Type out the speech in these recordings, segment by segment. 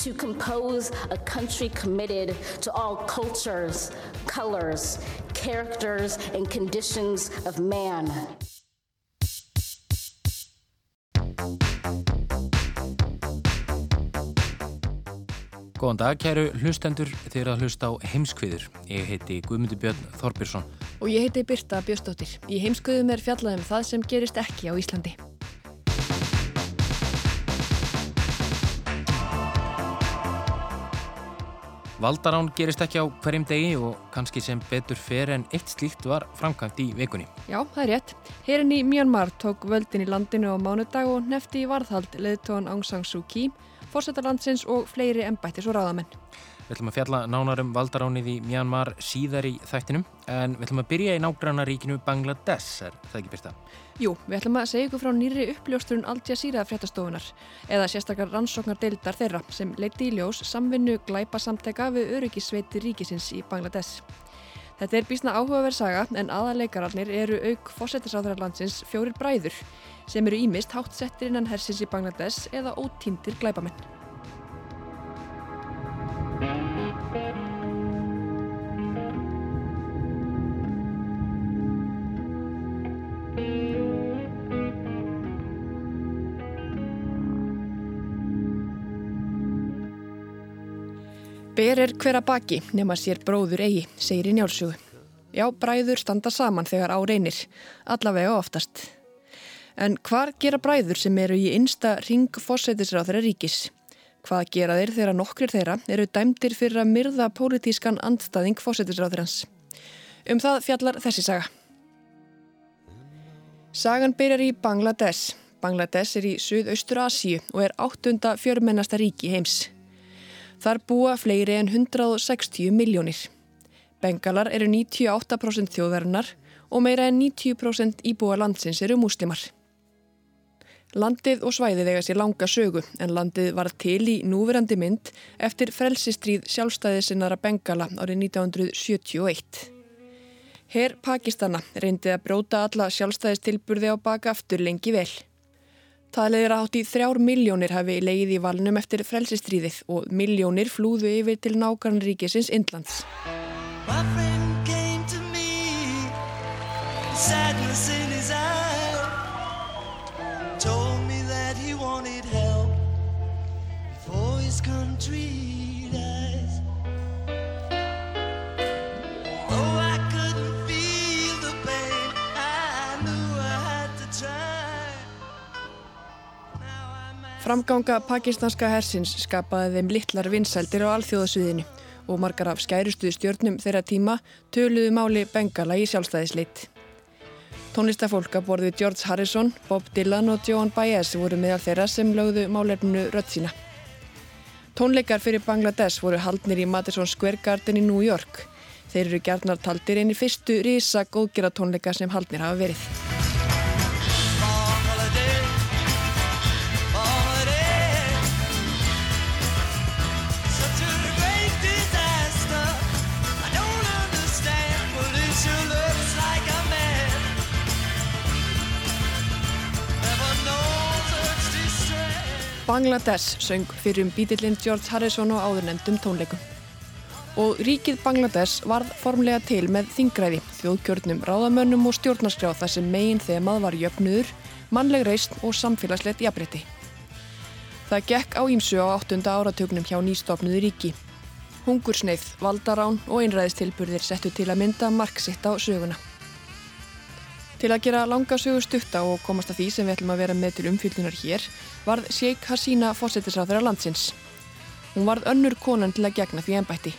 To compose a country committed to all cultures, colors, characters, and conditions of man. Góðan dag, kæru hlustendur þeir að hlusta á heimskviður. Ég heiti Guðmundur Björn Þorbjörnsson. Og ég heiti Birta Björnsdóttir. Í heimskviðum er fjallaðum það sem gerist ekki á Íslandi. Valdarán gerist ekki á hverjum degi og kannski sem betur fer en eitt slíkt var framkvæmt í vikunni. Já, það er rétt. Herin í Myanmar tók völdin í landinu á mánudag og nefti í varðhald leðtóan Aung San Suu Kyi, fórsetarlandsins og fleiri embættis og ráðamenn. Við ætlum að fjalla nánarum valdaránið í Myanmar síðar í þættinum en við ætlum að byrja í nágrannaríkinu Bangladesh, er það ekki byrsta? Jú, við ætlum að segja ykkur frá nýri uppljóstrun Al Jazeera fréttastofunar eða sérstakar rannsóknar deildar þeirra sem leiti í ljós samvinnu glæpa samtæka við öryggisveiti ríkisins í Bangladesh. Þetta er bísna áhugaverð saga en aðaleikararnir eru auk fósettisáþurarlandsins fjórir bræður sem eru ímist hátt settir innan hersins í Bangladesh eða ótíndir glæpamenn. Ber er hver að baki nema sér bróður eigi, segir í njálsugu. Já, bræður standa saman þegar á reynir, allavega oftast. En hvar gera bræður sem eru í einsta ring fósettisráð þeirra ríkis? Hvað gera þeir þegar nokkrir þeirra eru dæmdir fyrir að myrða pólitískan andstaðing fósettisráð þeirrans? Um það fjallar þessi saga. Sagan byrjar í Bangladesh. Bangladesh er í Suðaustur Asíu og er áttunda fjörmennasta ríki heims. Þar búa fleiri en 160 miljónir. Bengalar eru 98% þjóðarinnar og meira en 90% íbúa landsins eru múslimar. Landið og svæðið eiga sér langa sögu en landið var til í núverandi mynd eftir frelsistríð sjálfstæðisinnara Bengala árið 1971. Herr Pakistana reyndi að bróta alla sjálfstæðistilburði á baka aftur lengi vel. Talið er að hátt í þrjár miljónir hafi leið í valnum eftir frelsistríðið og miljónir flúðu yfir til nákvæmríkisins Indlands. Framganga pakistanska hersins skapaði þeim litlar vinsældir á alþjóðasviðinu og margar af skærustuðu stjórnum þeirra tíma töluðu máli Bengala í sjálfstæðisleitt. Tónlistafólk að borðu George Harrison, Bob Dylan og Joan Baez voru meðal þeirra sem lögðu málefnu rödd sína. Tónleikar fyrir Bangladesh voru haldnir í Madison Square Garden í New York. Þeir eru gerðnar taldir einni fyrstu risa góðgjara tónleika sem haldnir hafa verið. Bangladesh söng fyrir um bítillinn George Harrison og áðurnendum tónleikum. Og ríkið Bangladesh varð formlega til með þingræði, þjóðkjörnum, ráðamönnum og stjórnarskrá þar sem megin þemað var jöfnudur, mannleg reist og samfélagslegt jafnrétti. Það gekk á ímsu á áttunda áratögnum hjá nýstofnuðu ríki. Hungursneið, valdarán og einræðistilburðir settu til að mynda mark sitt á söguna. Til að gera langa sögu stutta og komast að því sem við ætlum að vera með til umfyllunar hér varð Sheikh Hasina fósettisráþurra landsins. Hún varð önnur konan til að gegna því ennbætti.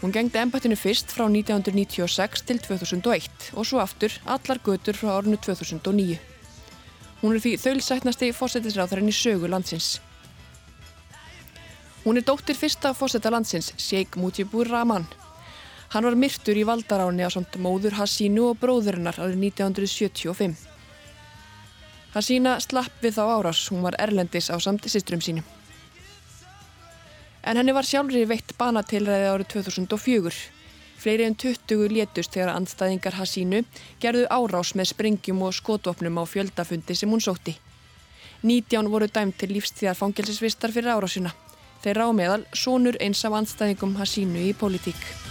Hún gengdi ennbættinu fyrst frá 1996 til 2001 og svo aftur allar götur frá árinu 2009. Hún er því þaulsætnasti fósettisráþurinn í sögu landsins. Hún er dóttir fyrsta fósetta landsins, Sheikh Mujibur Rahman. Hann var myrtur í valdaráni á samt móður Hasínu og bróðurinnar árið 1975. Hasína slapp við þá árás, hún var erlendis á samt sýstrum sínum. En henni var sjálfri veitt banatilræði árið 2004. Fleiri en 20 létust þegar andstæðingar Hasínu gerðu árás með sprengjum og skotvopnum á fjöldafundi sem hún sótti. 19 voru dæmt til lífstíðar fangelsisvistar fyrir árásina. Þeirra á meðal sonur eins af andstæðingum Hasínu í pólitík.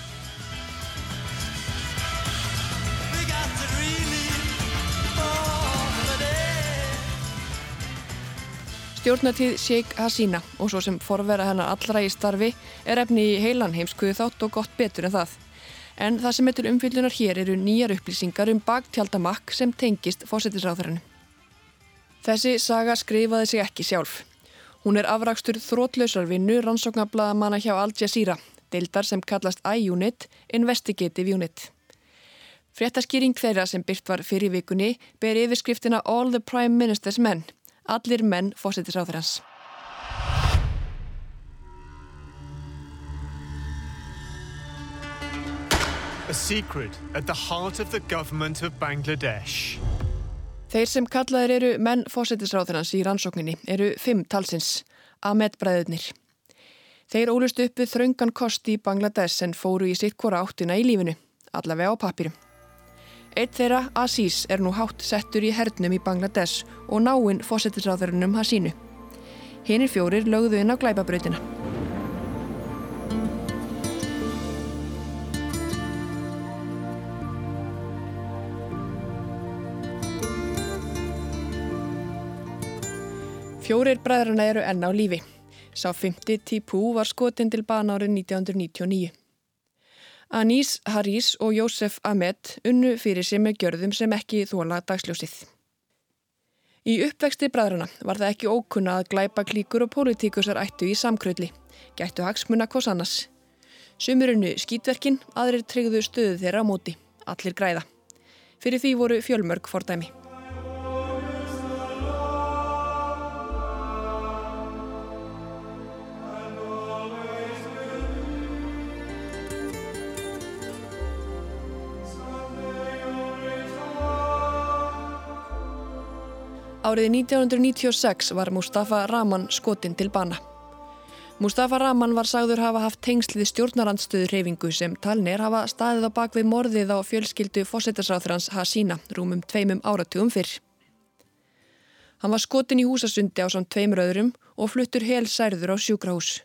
Stjórnatíð Sheikh Hasína og svo sem forvera hennar allra í starfi er efni í heilan heimskuðu þátt og gott betur en það. En það sem til umfyllunar hér eru nýjar upplýsingar um bagtjaldamakk sem tengist fósettisráðurinn. Þessi saga skrifaði sig ekki sjálf. Hún er afrakstur þrótlausar vinnu rannsóknarblaðamanna hjá Al Jazeera, deildar sem kallast I-Unit, Investigative Unit. Fréttaskýring þeirra sem byrt var fyrir vikunni ber yfirskriftina All the Prime Minister's Men, allir menn fósettisráðurins. A secret at the heart of the government of Bangladesh. Þeir sem kallaðir eru menn fósettisráðurins í rannsókninni eru fimm talsins, Ahmed bræðurnir. Þeir ólust upp við þröngan kosti í Bangladesh en fóru í sitt hvora áttina í lífinu, allavega á papirum. Eitt þeirra, Aziz, er nú hátt settur í hernum í Bangladesh og náinn fósettisráðurinnum Hasínu. Hinnir fjórir lögðu inn á glæpabrautina. Fjórir bræðrana eru enn á lífi. Sá 50 Tipu var skotin til bana árið 1999. Anis Haris og Jósef Ahmed unnu fyrir sig með gjörðum sem ekki þóla dagsljósið. Í uppvexti bræðrana var það ekki ókunna að glæpa klíkur og pólitíkusar ættu í samkrölli, gættu hagsmuna hvers annars. Sumurinu skítverkin, aðrir tryggðu stöðu þeirra á móti, allir græða. Fyrir því voru fjölmörg fordæmi. Árið 1996 var Mustafa Rahman skotin til bana. Mustafa Rahman var sagður hafa haft tengslið stjórnarandstöðu reyfingu sem talnir hafa staðið á bakvið morðið á fjölskyldu fósettasráþurans Hasína rúmum tveimum áratugum fyrr. Hann var skotin í húsasundi á samt tveimur öðrum og fluttur hel særður á sjúkrahús.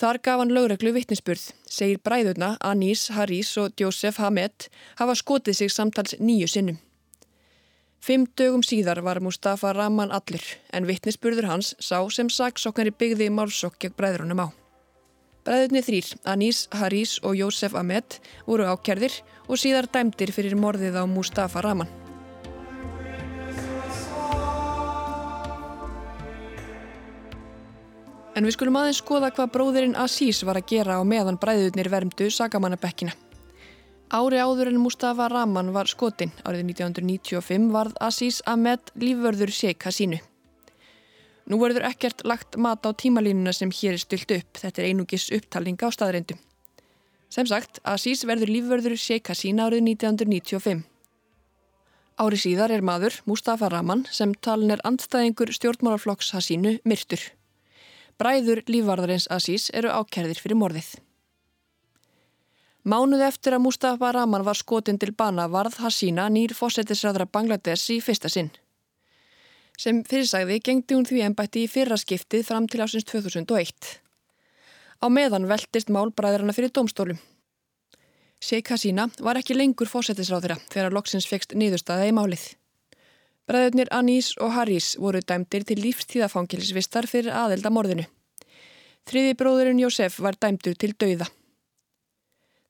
Þar gaf hann lögreglu vittnisspurð, segir bræðurna Anis, Haris og Josef Hamed hafa skotið sig samtals nýju sinnum. Fimm dögum síðar var Mustafa Rahman allur en vittnisspurður hans sá sem saksóknari byggði málsokk gegn bræðrunum á. Bræðurni þrýr, Anis, Haris og Josef Ahmed voru ákjærðir og síðar dæmdir fyrir morðið á Mustafa Rahman. En við skulum aðeins skoða hvað bróðirinn Aziz var að gera á meðan bræðurnir vermdu sagamannabekkina. Ári áður en Mustafa Rahman var skotin árið 1995 varð Aziz Ahmed lífvörður Sheikh Hasínu. Nú verður ekkert lagt mat á tímalínuna sem hér er stilt upp, þetta er einungis upptalning á staðreindum. Sem sagt, Aziz verður lífvörður Sheikh Hasína árið 1995. Ári síðar er maður, Mustafa Rahman, sem talin er andstæðingur stjórnmálaflokks Hasínu myrtur. Bræður lífvarðarins Aziz eru ákærðir fyrir morðið. Mánuð eftir að Mustafa Rahman var skotin til bana varð Hasína nýr fósettisræðra Bangladesh í fyrsta sinn. Sem fyrirsæði gengdi hún því ennbætti í fyrra skiptið fram til ásins 2001. Á meðan veltist málbræðurana fyrir dómstólum. Sheikh Hasína var ekki lengur fósettisræðra þegar loksins fegst niðurstaða í málið. Bræðurnir Anis og Haris voru dæmdir til lífstíðafangilsvistar fyrir aðeldamorðinu. Þriði bróðurinn Jósef var dæmdur til dauða.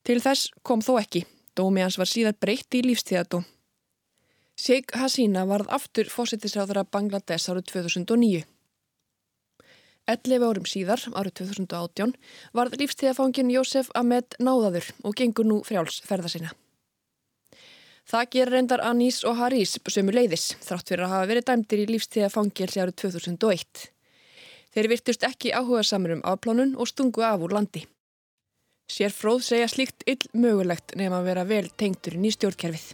Til þess kom þó ekki. Dómi hans var síðan breytt í lífstíðadóm. Sheikh Hasína varð aftur fósittisráðara Bangladesh árið 2009. 11 árum síðar, árið 2018, varð lífstíðafangin Jósef Ahmed náðaður og gengur nú frjáls ferða sinna. Það ger reyndar Anis og Haris sömu leiðis, þrátt fyrir að hafa verið dæmdir í lífstíðafangilsi árið 2001. Þeir virtust ekki áhuga samur um afplánun og stungu af úr landi. Sér fróð segja slíkt ill mögulegt nefn að vera vel tengturinn í stjórnkerfið.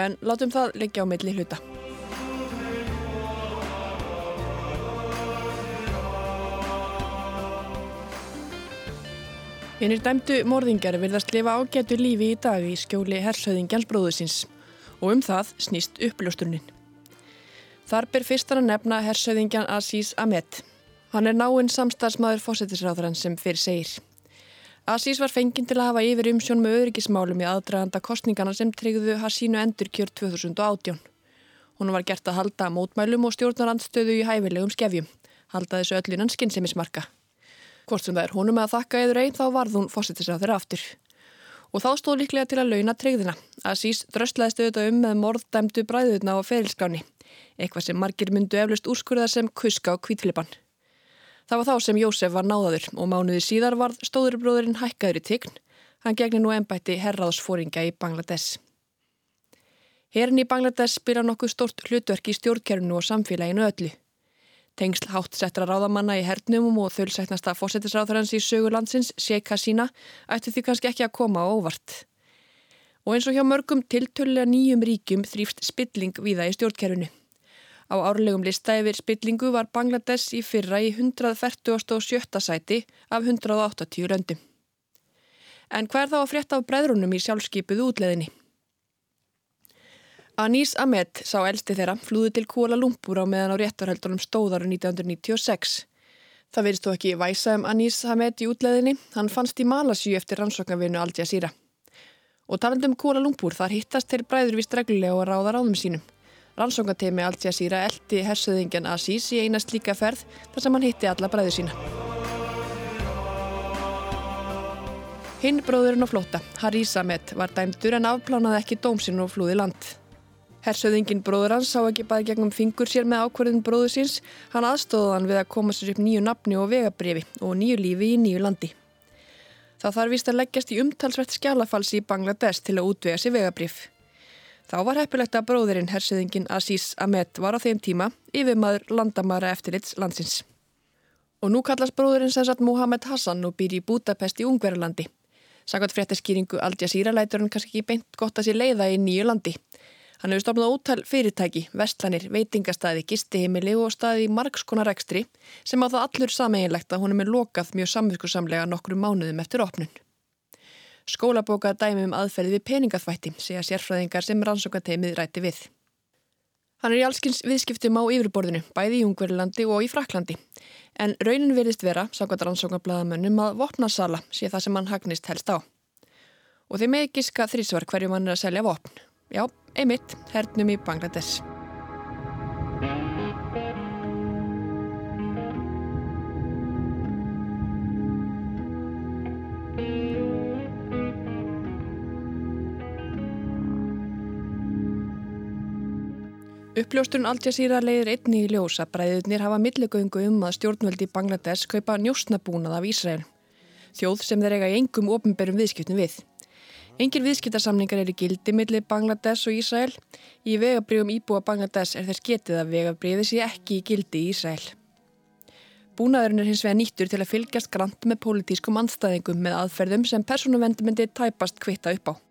En látum það leggja á milli hluta. Hinnir dæmdu morðingar virðast lifa ágætu lífi í dag í skjóli hershauðingjans bróðusins og um það snýst uppljósturnin. Þar ber fyrstan að nefna hershauðingjan Aziz Ahmed. Hann er náinn samstagsmaður fósettisráðurann sem fyrir segir. Aziz var fenginn til að hafa yfir umsjón með öryggismálum í aðdraganda kostningana sem tryggðu Hasínu endurkjör 2018. Hún var gert að halda mótmælum og stjórnarandstöðu í hæfilegum skefjum, halda þessu öllunan skynnsemismarka. Hvort sem það er honum að þakka eður einn þá varð hún fósittisrað þeirra aftur. Og þá stóð líklega til að launa treyðina. Aziz dröstlaðist auðvitað um með morðdæmdu bræðuna á ferilskáni. Eitthvað sem margir myndu eflust úrskurða sem kuska á kvítflipan. Það var þá sem Jósef var náðaður og mánuði síðar varð stóðurbróðurinn hækkaður í tign. Hann gegnir nú ennbætti herraðsfóringa í Bangladesh. Herin í Bangladesh spila nokkuð stort hlutverk í stjórnkerfinu og samfélaginu öllu. Tengsl hátt settra ráðamanna í hernumum og þölsætnasta fósettisráðarans í sögurlandsins, Sheikh Hasina, ættu því kannski ekki að koma á óvart. Og eins og hjá mörgum tiltölulega nýjum ríkjum þrýfst spilling viða í stjórnkerfinu. Á árlegum lista yfir spillingu var Bangladesh í fyrra í 147. sæti af 180 löndum. En hvað er þá að frétta af breðrunum í sjálfskeipuðu útleðinni? Anis Ahmed sá elsti þeirra flúði til Kuala Lumpur á meðan á réttarhöldunum stóðaru 1996. Það verðist þó ekki væsa um Anis Ahmed í útleðinni, hann fannst í Malasíu eftir rannsóknarvinu Al Jazeera. Og talandum Kuala Lumpur þar hittast þeir bræður vist reglulega og ráða ráðum sínum. Rannsóknarteimi Al Jazeera eldi hersöðingjan Aziz í einast líka ferð þar sem hann hitti alla bræður sína. Hinn bróðurinn á flóta, Haris Ahmed, var dæmdur en afplánaði ekki dómsinn og flúði land. Hersöðingin bróður hans sá ekki bæði gegnum fingur sér með ákverðin bróður síns, hann aðstóði hann við að koma sér upp nýju nafni og vegabrifi og nýju lífi í nýju landi. Það þarf vist að leggjast í umtalsvert skjálafalsi í Bangladesh til að útvega sér vegabrif. Þá var heppilegt að bróðurinn hersöðingin Aziz Ahmed var á þeim tíma yfirmaður landamæra eftirlits landsins. Og nú kallast bróðurinn sem satt Mohamed Hassan og býr í Budapest í Ungverðarlandi. Sakvært fréttaskýringu Al Jazeera lætur hann kannski ekki beint gott að sér leiða í nýju landi. Hann hefur stofnað ótal fyrirtæki, vestlanir, veitingastæði, gistiheimili og staði í margskona rekstri sem á það allur sameiginlegt að honum er lokað mjög samviskusamlega nokkru mánuðum eftir opnun. Skólabóka dæmi um aðferði við peningaþvætti, segja sérfræðingar sem rannsókateimið ræti við. Hann er í allskins viðskiptum á yfirborðinu, bæði í Ungverilandi og í Fraklandi. En raunin verðist vera, sagðat rannsóknarbladamönnum, að vopnasala sé það sem hann hagnist helst á. Og þeim með giska þrísvar hverju mann er að selja vopn. Já, einmitt, hernum í Bangladesh. Uppljósturinn Al Jazeera leiðir einni í ljós að bræðurnir hafa millegöngu um að stjórnvöldi í Bangladesh kaupa njóstnabúnað af Ísrael. Þjóð sem þeir eiga í engum ofinberum viðskiptum við. Engir viðskiptarsamningar eru gildi millir Bangladesh og Ísrael. Í vegabriðum íbúa Bangladesh er þess getið að vegabriði sé ekki í gildi í Ísrael. Búnaðurinn er hins vega nýttur til að fylgjast grant með pólitískum andstæðingum með aðferðum sem persónuvendumendi tæpast kvitta upp á.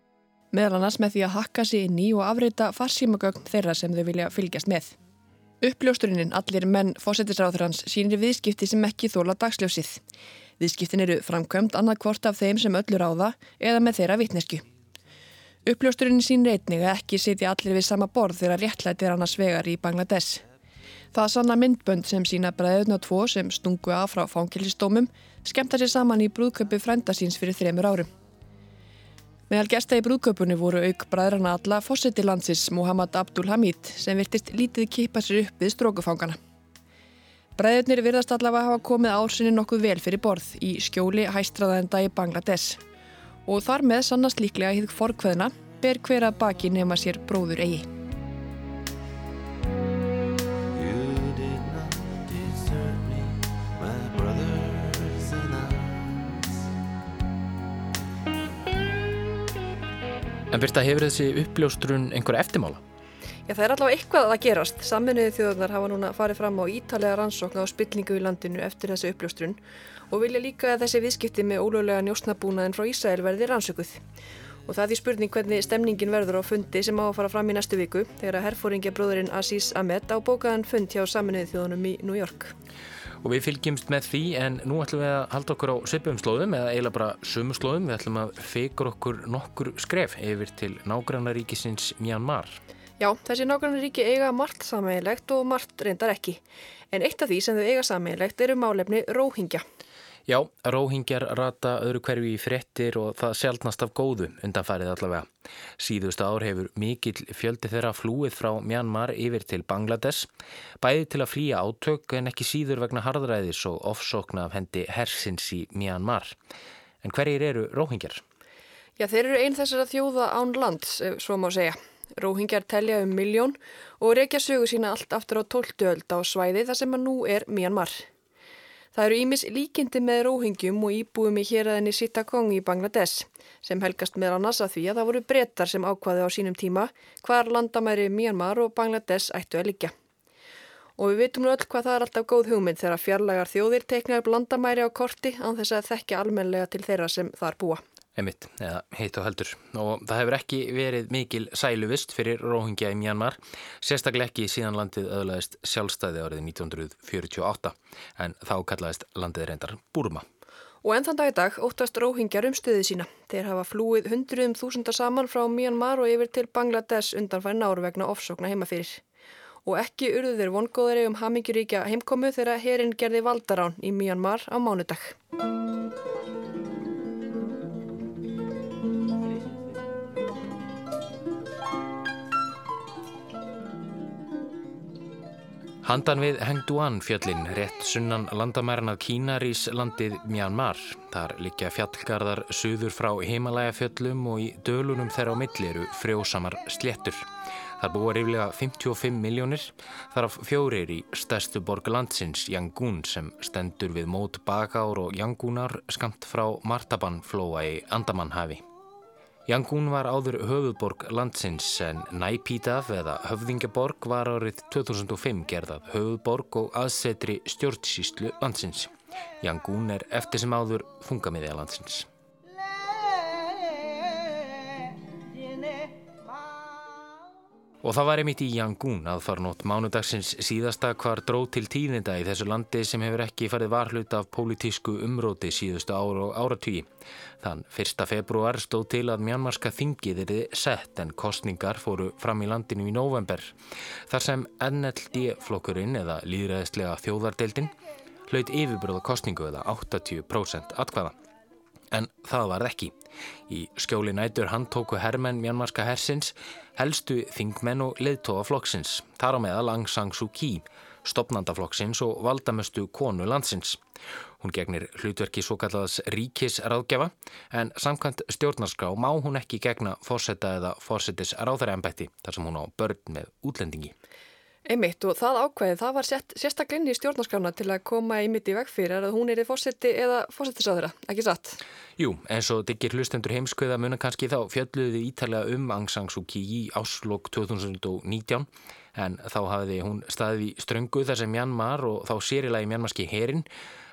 Meðal annars með því að hakka sig inn í og afrita farsímagögn þeirra sem þau vilja fylgjast með. Uppljósturinn allir menn fósettisráþurans sínir viðskipti sem ekki þóla dagsljósið. Viðskiptin eru framkvæmt annað hvort af þeim sem öllur á það eða með þeirra vitnesku. Uppljósturinn sínir einnig að ekki sitja allir við sama borð þegar réttlættir annars vegar í Bangladesh. Það sanna myndbönd sem sína bræðuna tvo sem stungu af frá fangilsistómum skemmta sér saman í brúðköpi frænda síns fyrir þremur árum. Meðal gesta í brúðköpunni voru auk bræðrana alla fósetti landsins Muhammad Abdul Hamid sem virtist lítið kipa sér upp við strókufangana. Bræðurnir virðast allavega hafa komið ársinni nokkuð vel fyrir borð í skjóli hæstraðenda í Bangladesh og þar með sannast líklega hýðk forkveðna ber hver að baki nema sér bróður eigi. En Birta, hefur þessi uppljóstrun einhver eftirmála? Já, það er allavega eitthvað að gerast. Saminuði þjóðarnar hafa núna farið fram á ítalega rannsókn á spillingu í landinu eftir þessu uppljóstrun og vilja líka að þessi viðskipti með ólöglega njósnabúnaðin frá Ísrael verði rannsökuð. Og það er því spurning hvernig stemningin verður á fundi sem á að fara fram í næstu viku þegar að herfóringja bróðurinn Aziz Ahmed á bókaðan fund hjá Saminuði þjóðunum í New York. Og við fylgjumst með því en nú ætlum við að halda okkur á svipum slóðum eða eiginlega bara sumu slóðum. Við ætlum að fegur okkur nokkur skref yfir til nágrannaríkisins Myanmar. Já, þessi nágrannaríki eiga margt sammeilegt og margt reyndar ekki. En eitt af því sem þau eiga sammeilegt eru málefni róhingja. Já, róhingjar rata öðru hverju í frettir og það sjálfnast af góðu undanfærið allavega. Síðustu ár hefur mikill fjöldi þeirra flúið frá Myanmar yfir til Bangladesh, bæði til að flýja átök en ekki síður vegna harðræðis og ofsókna af hendi hersins í Myanmar. En hverjir eru róhingjar? Já, þeir eru einn þessara þjóða án lands, ef svo má segja. Róhingjar telja um miljón og reykja sögu sína allt aftur á 12. öld á svæði þar sem að nú er Myanmar. Það eru ímis líkindi með róhingjum og íbúum í héræðinni Sittagong í Bangladesh sem helgast með annars að því að það voru brettar sem ákvaði á sínum tíma hvar landamæri Myanmar og Bangladesh ættu að liggja. Og við veitum nú öll hvað það er alltaf góð hugmynd þegar fjarlagar þjóðir teikna upp landamæri á korti án þess að þekkja almenlega til þeirra sem þar búa. Emitt, eða heit og heldur. Og það hefur ekki verið mikil sæluvist fyrir róhingja í Myanmar, sérstaklega ekki síðan landið öðlaðist sjálfstæði árið 1948, en þá kallaðist landið reyndar Burma. Og enn þann dag í dag óttast róhingjar um stöði sína. Þeir hafa flúið hundruðum þúsundar saman frá Myanmar og yfir til Bangladesh undanfæri náru vegna ofsókna heimafyrir. Og ekki urðu þeir vongóðari um hamingiríkja heimkomu þegar herin gerði valdarán í Myanmar á mánudag. Handan við Hengduan fjöllin rétt sunnan landamæran að Kínarís landið Myanmar. Þar liggja fjallgarðar suður frá heimalæga fjöllum og í dölunum þeirra á milli eru frjósamar sléttur. Þar búa ríflega 55 miljónir, þar af fjórir í stærstu borg landsins Yangon sem stendur við mót Bagár og Yangonar skamt frá Martaban flóa í Andamanhafi. Yangon var áður höfuðborg landsins en Naypyidaw eða höfðingjaborg var árið 2005 gerðað höfuðborg og aðsetri stjórnsýslu landsins. Yangon er eftir sem áður þungamiðja landsins. Og það var einmitt í Yangon að farnótt mánudagsins síðasta hvar dró til tíðinda í þessu landi sem hefur ekki farið varhlut af pólitísku umróti síðustu ár og áratví. Þann 1. februar stóð til að mjánmarska þingið erði sett en kostningar fóru fram í landinu í november. Þar sem NLD-flokkurinn eða líðræðislega þjóðardeildin hlaut yfirbröða kostningu eða 80% atkvaða. En það var ekki. Í skjóli nætur handtóku hermenn mjánmarska hersins, helstu þingmenn og leðtóa flokksins, þar á meðal Aung San Suu Kyi, stopnandaflokksins og valdamestu konu landsins. Hún gegnir hlutverki svo kallaðas ríkisráðgjafa en samkvæmt stjórnarskrá má hún ekki gegna fórseta eða fórsetis ráðarembætti þar sem hún á börn með útlendingi. Einmitt og það ákveðið, það var sett, sérstaklega inn í stjórnarskrána til að koma einmitt í veg fyrir að hún er í fórseti eða fórsetisráðura, ekki satt? Jú, eins og diggir hlustendur heimskauða muna kannski þá fjalluði ítalega um Aung San Suu Kyi í áslokk 2019 en þá hafiði hún staðið í ströngu þar sem Myanmar og þá sérilagi Myanmarski herin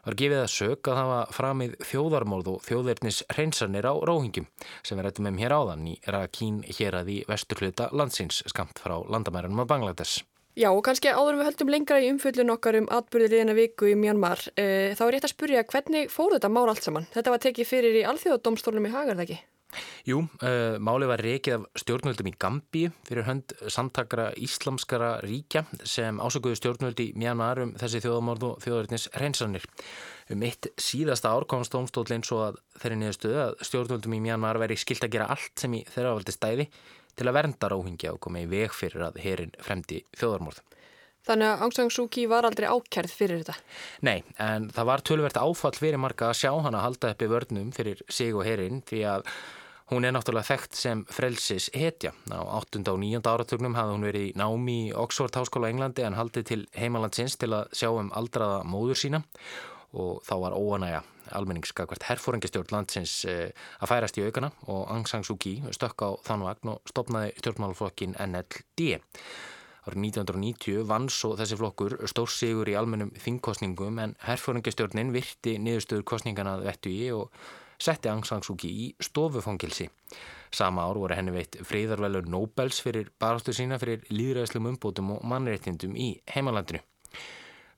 var gefið að sög að hafa framið þjóðarmórð og þjóðverðnis hreinsanir á róhingjum sem við rættum um hér áðan í Rakín hér að í vesturhluta landsins skamt frá landamærunum af Bangladesh. Já og kannski áður við höldum lengra í umfjöldun okkar um atbyrðir í þennan viku í Myanmar e, þá er rétt að spurja hvernig fór þetta mál allt saman? Þetta var tekið fyrir í alþjóðadómstólum í Hagar, það ekki? Jú, uh, máli var reikið af stjórnvöldum í Gambi fyrir hönd samtakara íslamskara ríkja sem ásökuðu stjórnvöldi Myanmar um þessi þjóðamorð og þjóðaritnis reynsanir. Um eitt síðasta ár komst dómstólinn svo að þeirri niðurstöðu að stjórnvöldum í Myanmar veri skilt að gera allt sem í þeirra valdi stæði til að vernda róhingja og koma í veg fyrir að herin fremdi þjóðarmorð. Þannig að Aung San Suu Kyi var aldrei ákjærð fyrir þetta? Nei, en það var tölvert áfall fyrir marga að sjá hann að halda uppi vörnum fyrir sig og herin því að hún er náttúrulega þekkt sem frelsis hetja. Á 8. og 9. áratögnum hafði hún verið í námi í Oxford Háskóla Englandi en haldið til heimalandsins til að sjá um aldraða móður sína og þá var óanæja almenningskakvært herfóringastjórn landsins eh, að færast í aukana og Aung San Suu Kyi stökk á þann vagn og stopnaði stjórnmálflokkin NLD. Árið 1990 vann svo þessi flokkur stórsigur í almennum þingkostningum en herfóringastjórnin virti niðurstöður kostningana vettu í og setti Aung San Suu Kyi í stofufangilsi. Sama ár voru henni veitt freyðarvelur Nobels fyrir baráttu sína fyrir líðræðslum umbótum og mannreittindum í heimalandinu.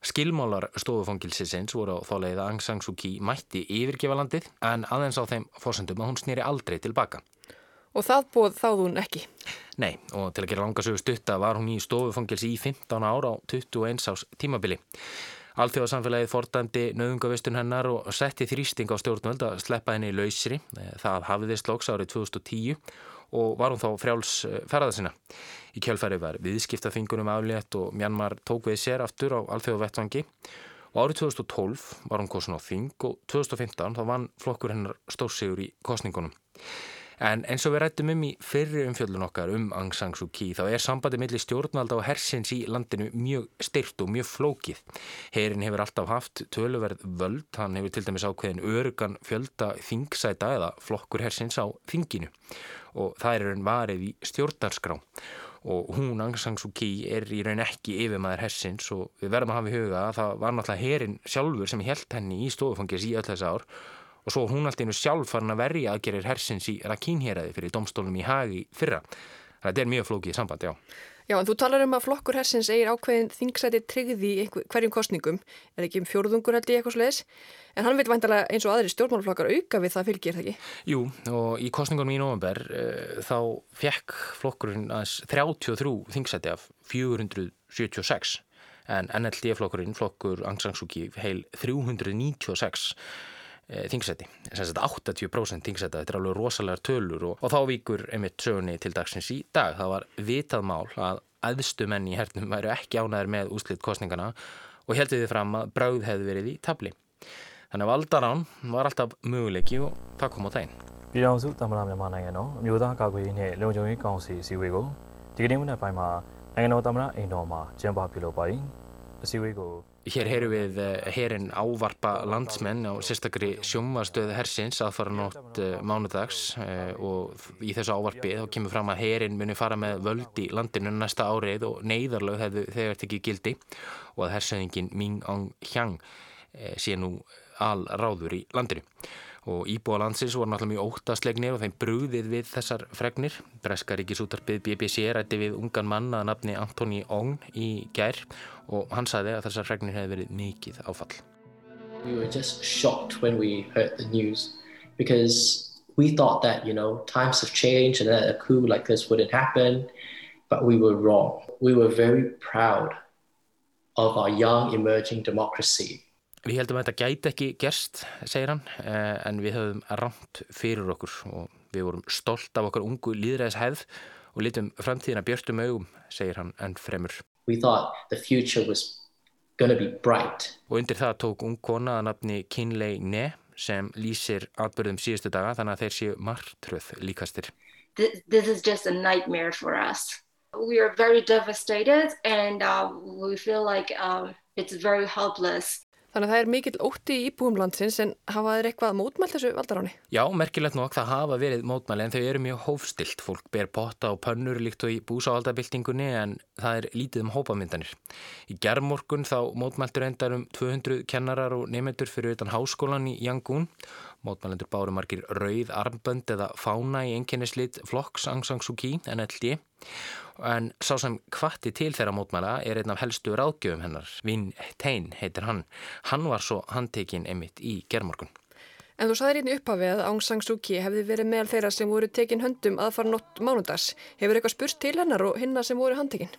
Skilmálar stofufangilsisins voru á þáleið að Aung San Suu Kyi mætti yfirgefa landið en aðeins á þeim fórsendum að hún snýri aldrei tilbaka. Og það búið þáð hún ekki. Nei, og til að gera langasögu stutta var hún í stofufangilsi í 15 ára á 21 ás tímabili. Alþjóðarsamfélagið fordæmdi nöðungavistun hennar og setti þrýsting á stjórnvöld að sleppa henni í lausri. Það hafiðist loks árið 2010 og var hún þá frjáls ferða sinna. Í kjálfæri var viðskiptafingunum aflétt og Mjanmar tók við sér aftur á alþjóðavettvangi og árið 2012 var hún kosin á þing og 2015 þá vann flokkur hennar stórsigur í kostningunum. En eins og við rættum um í fyrri umfjöldun okkar um Aung San Suu Kyi þá er sambandi millir stjórnvalda og hersins í landinu mjög styrt og mjög flókið. Herin hefur alltaf haft töluverð völd, hann hefur til dæmis ákveðin örugan fjölda þingsæta eða flokkur hersins á þinginu. Og það er raun varið í stjórnarskrá. Og hún Aung San Suu Kyi er í raun ekki yfirmaður hersins og við verðum að hafa í huga að það var náttúrulega herin sjálfur sem held henni í stofufangis í öll þess ár og svo hún allt einu sjálf farin að verja aðgerir hersins í Rakínheraði fyrir domstólum í hagi fyrra. Þetta er mjög flókið samband, já. Já, en þú talar um að flokkur hersins eigir ákveðin þingsæti tryggði í hverjum kostningum, er ekki um fjórðungur held í eitthvað sluðis, en hann vil væntalega eins og aðri stjórnmálflokkar auka við það fylgir, það ekki? Jú, og í kostningunum í november uh, þá fekk flokkurinn aðeins 33 þingsæti af 476, en NLD-flokkurinn, flokkur Aung San Suu Kyi, heil 396 Eh, þingsæti, þess að 80% þingsæta, þetta er alveg rosalega tölur og, og þá víkur einmitt sögunni til dagsins í dag, það var vitað mál að aðstumenn í hernum væru ekki ánæður með úslitt kostningana og heldur þið fram að bráð hefði verið í tabli. Þannig að valdarán var alltaf möguleiki og það kom á þeim. Í án svo dæmur að mér mann eginn og mjóðan kakku í hér lögjum í gánsi í sívíku. Þegar ég munið bæma eginn og dæmur að einn og maður tjempa pílópaði sívíku. Hér heyru við eh, herin ávarpa landsmenn á sérstakri sjómaðstöðu hersins aðfaranótt eh, mánudags eh, og í þessu ávarpi þá kemur fram að herin muni fara með völd í landinu næsta árið og neyðarlög þegar þetta ekki gildi og að hersöðingin Ming Aung Hyang sé nú alráður í landinu. Og íbúa landsins voru náttúrulega mjög óttaslegnir og þeim brúðið við þessar fregnir. Breska ríkisútarpið BBC rætti við ungan mann að nafni Antoni Ong í gær og hann sagði að þessar fregnir hefði verið mikið áfall. We were just shocked when we heard the news because we thought that, you know, times have changed and that a coup like this wouldn't happen, but we were wrong. We were very proud of our young emerging democracy. Við heldum að þetta gæti ekki gerst, segir hann, en við höfum rámt fyrir okkur og við vorum stolt af okkar ungu líðræðishæð og litum framtíðina björnstum augum, segir hann enn fremur. We thought the future was gonna be bright. Og undir það tók ung kona að nafni Kinley Ne sem lýsir atbyrðum síðustu daga þannig að þeir séu margtröð líkastir. This, this is just a nightmare for us. We are very devastated and uh, we feel like um, it's very helpless. Þannig að það er mikill ótti í íbúum landsins en hafa þeir eitthvað mótmælt þessu valdaráni? Já, merkilegt nokk, það hafa verið mótmæli en þau eru mjög hófstilt. Fólk ber potta og pönnur líkt og í búsáhaldabildingunni en það er lítið um hópamyndanir. Í gerðmorgun þá mótmæltur endar um 200 kennarar og nefnendur fyrir utan háskólan í Yangon. Mótmælendur báru margir rauð, armbönd eða fána í enginneslit flokks Aung San Suu Kyi, NLD. En sá sem kvatti til þeirra mótmæla er einn af helstu ráðgjöfum hennar, Vin Tein heitir hann. Hann var svo handtekinn emitt í gerðmorgun. En þú saðir einni upphafið að Aung San Suu Kyi hefði verið meðal þeirra sem voru tekin höndum að fara nott mánudags. Hefur eitthvað spurst til hennar og hinna sem voru handtekinn?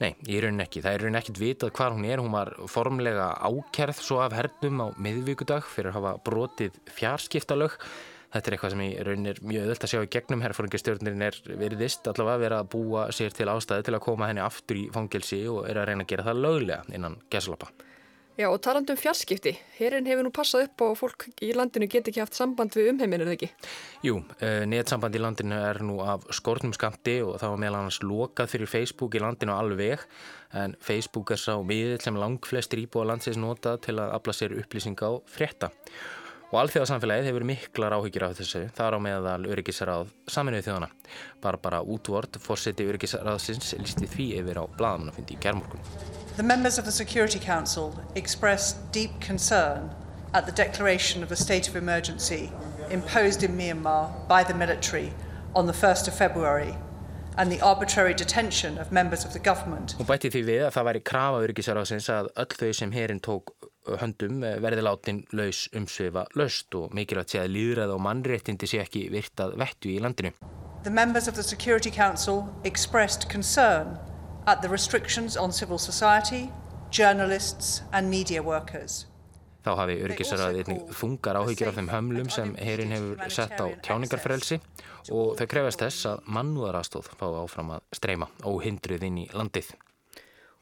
Nei, í raunin ekki. Það er raunin ekkit vitað hvar hún er. Hún var formlega ákerð svo af hernum á miðvíkudag fyrir að hafa brotið fjarskiptalög. Þetta er eitthvað sem í raunin er mjög öðvöld að sjá í gegnum. Herrfóringastjórnirinn er veriðist allavega verið að búa sér til ástæði til að koma henni aftur í fangelsi og er að reyna að gera það löglega innan gesalappa. Já og talandu um fjarskipti, herin hefur nú passað upp og fólk í landinu get ekki haft samband við umheiminn, er það ekki? Jú, uh, netsamband í landinu er nú af skortnum skamti og það var meðal annars lokað fyrir Facebook í landinu alveg en Facebook er sá miðill sem langflestir íbúa landsins notað til að afla sér upplýsinga á frétta. Og alþjóðarsamfélagið hefur miklar áhyggjur af þessu, þar á meðal öryggisráð saminuð þjóðana. Barbara Útvort, fórseti öryggisráðsins, listi því yfir á blaðamannafundi í gerðmorgun. The members of the Security Council expressed deep concern at the declaration of the state of emergency imposed in Myanmar by the military on the 1st of February and the arbitrary detention of members of the government. Hún bætti því við að það væri krafa öryggisráðsins að öll þau sem herin tók höndum verði látin laus umsvefa laust og mikilvægt sé að líðræð og mannréttindi sé ekki virtað vettu í landinu. The members of the Security Council expressed concern at the restrictions on civil society, journalists and media workers. Þá hafi öryggisraðið einnig þungar áhyggjur af þeim hömlum sem herin hefur sett á tjáningarfrelsi og þau krefast þess að mannúðarastóð fá áfram að streyma óhindruð inn í landið.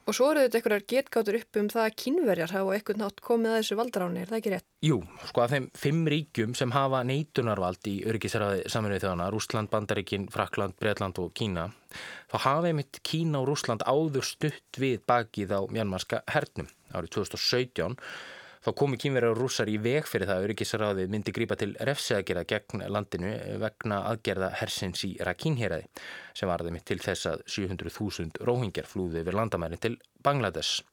Og svo eru þetta einhverjar getgátur upp um það að kynverjar hafa eitthvað nátt komið að þessu valdaráni, er það ekki rétt? Jú, sko að þeim fimm ríkjum sem hafa neitunarvald í öryggisraði saminuði þjóðana, Rúsland, Bandaríkin, Frakland, Breitland og Kína, þá hafa einmitt Kína og Rúsland áður stutt við bakið á mjönmarska hernum árið 2017 Þá komu kýmverjar og rússar í veg fyrir það að öryggisraðið myndi grípa til refseagerða gegn landinu vegna aðgerða hersins í Rakínheraði sem varði mitt til þess að 700.000 róhingjar flúði yfir landamærin til Bangladesh.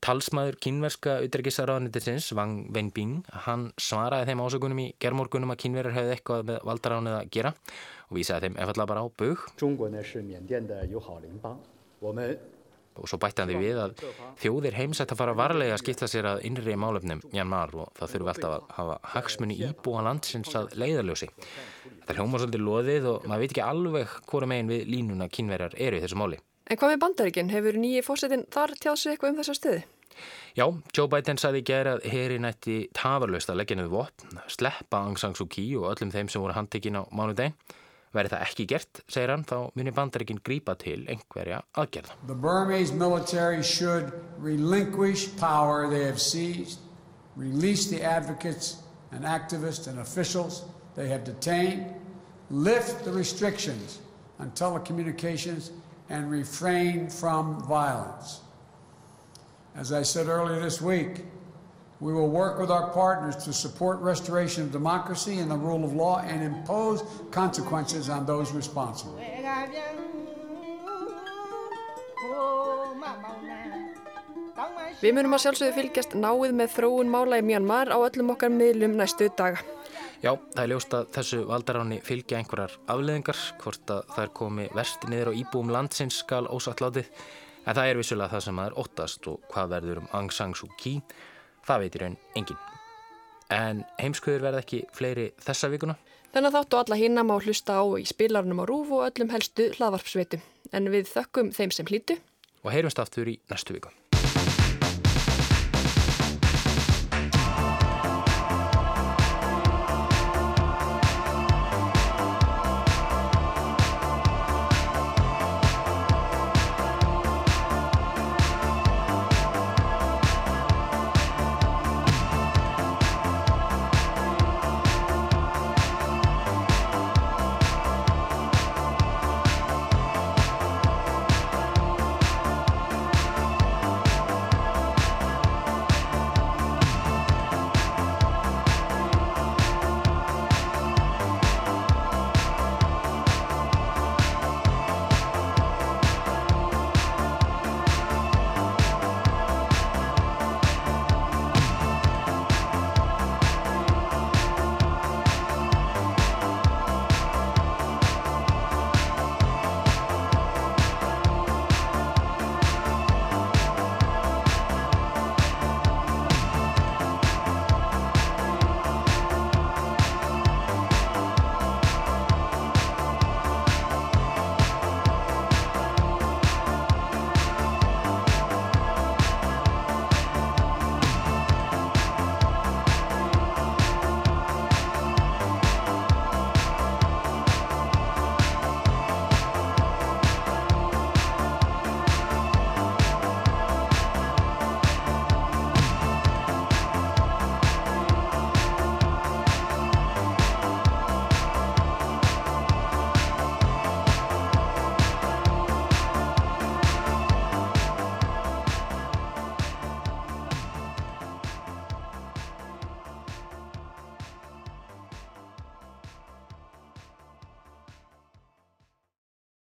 Talsmaður kínverska auðverkisraðanitisins Wang Wenbing, hann svaraði þeim ásökunum í gerðmorgunum að kínverjar hefði eitthvað með valdaránið að gera og vísaði þeim efallega bara á bög. Og svo bætti hann því við að þjóðir heimsætt að fara varlega að skipta sér að innri málefnum Mjanmar og það þurfu alltaf að hafa hagsmunni íbúa landsins að leiðaljósi. Þetta hljóma svolítið loðið og maður veit ekki alveg hvora megin við línuna kínverjar eru í þessu máli. En hvað með bandaríkinn? Hefur nýji fórsetin þar tjáð sig eitthvað um þessa stöði? Já, Joe Biden saði í gerð að heri nætti tafarlaust að leggja niður vopn, sleppa Aung San Suu Kyi og öllum þeim sem voru handtekinn á mánudegin. Verði það ekki gert, segir hann, þá munir bandaríkinn grípa til einhverja aðgerða. The Burmese military should relinquish power they have seized, release the advocates and activists and officials they have detained, lift the restrictions on telecommunications and refrain from violence. As I said earlier this week, We will work with our partners to support restoration of democracy and the rule of law and impose consequences on those responsible. Við munum að sjálfsögðu fylgjast náið með þróun mála í Mjanmar á öllum okkar miðlum næstu daga. Já, það er ljóst að þessu valdaráni fylgja einhverjar afleðingar, hvort að það er komi versti niður á íbúum landsins skal ósattlátið, en það er vissulega það sem það er óttast og hvað verður um Aung San Suu Kyi, það veitir raun engin. En heimskuður verða ekki fleiri þessa vikuna? Þennan þáttu alla hinna má hlusta á í spilarnum á rúf og öllum helstu hlaðvarpsveitum. En við þökkum þeim sem hlýtu. Og heyrumst aftur í næstu viku.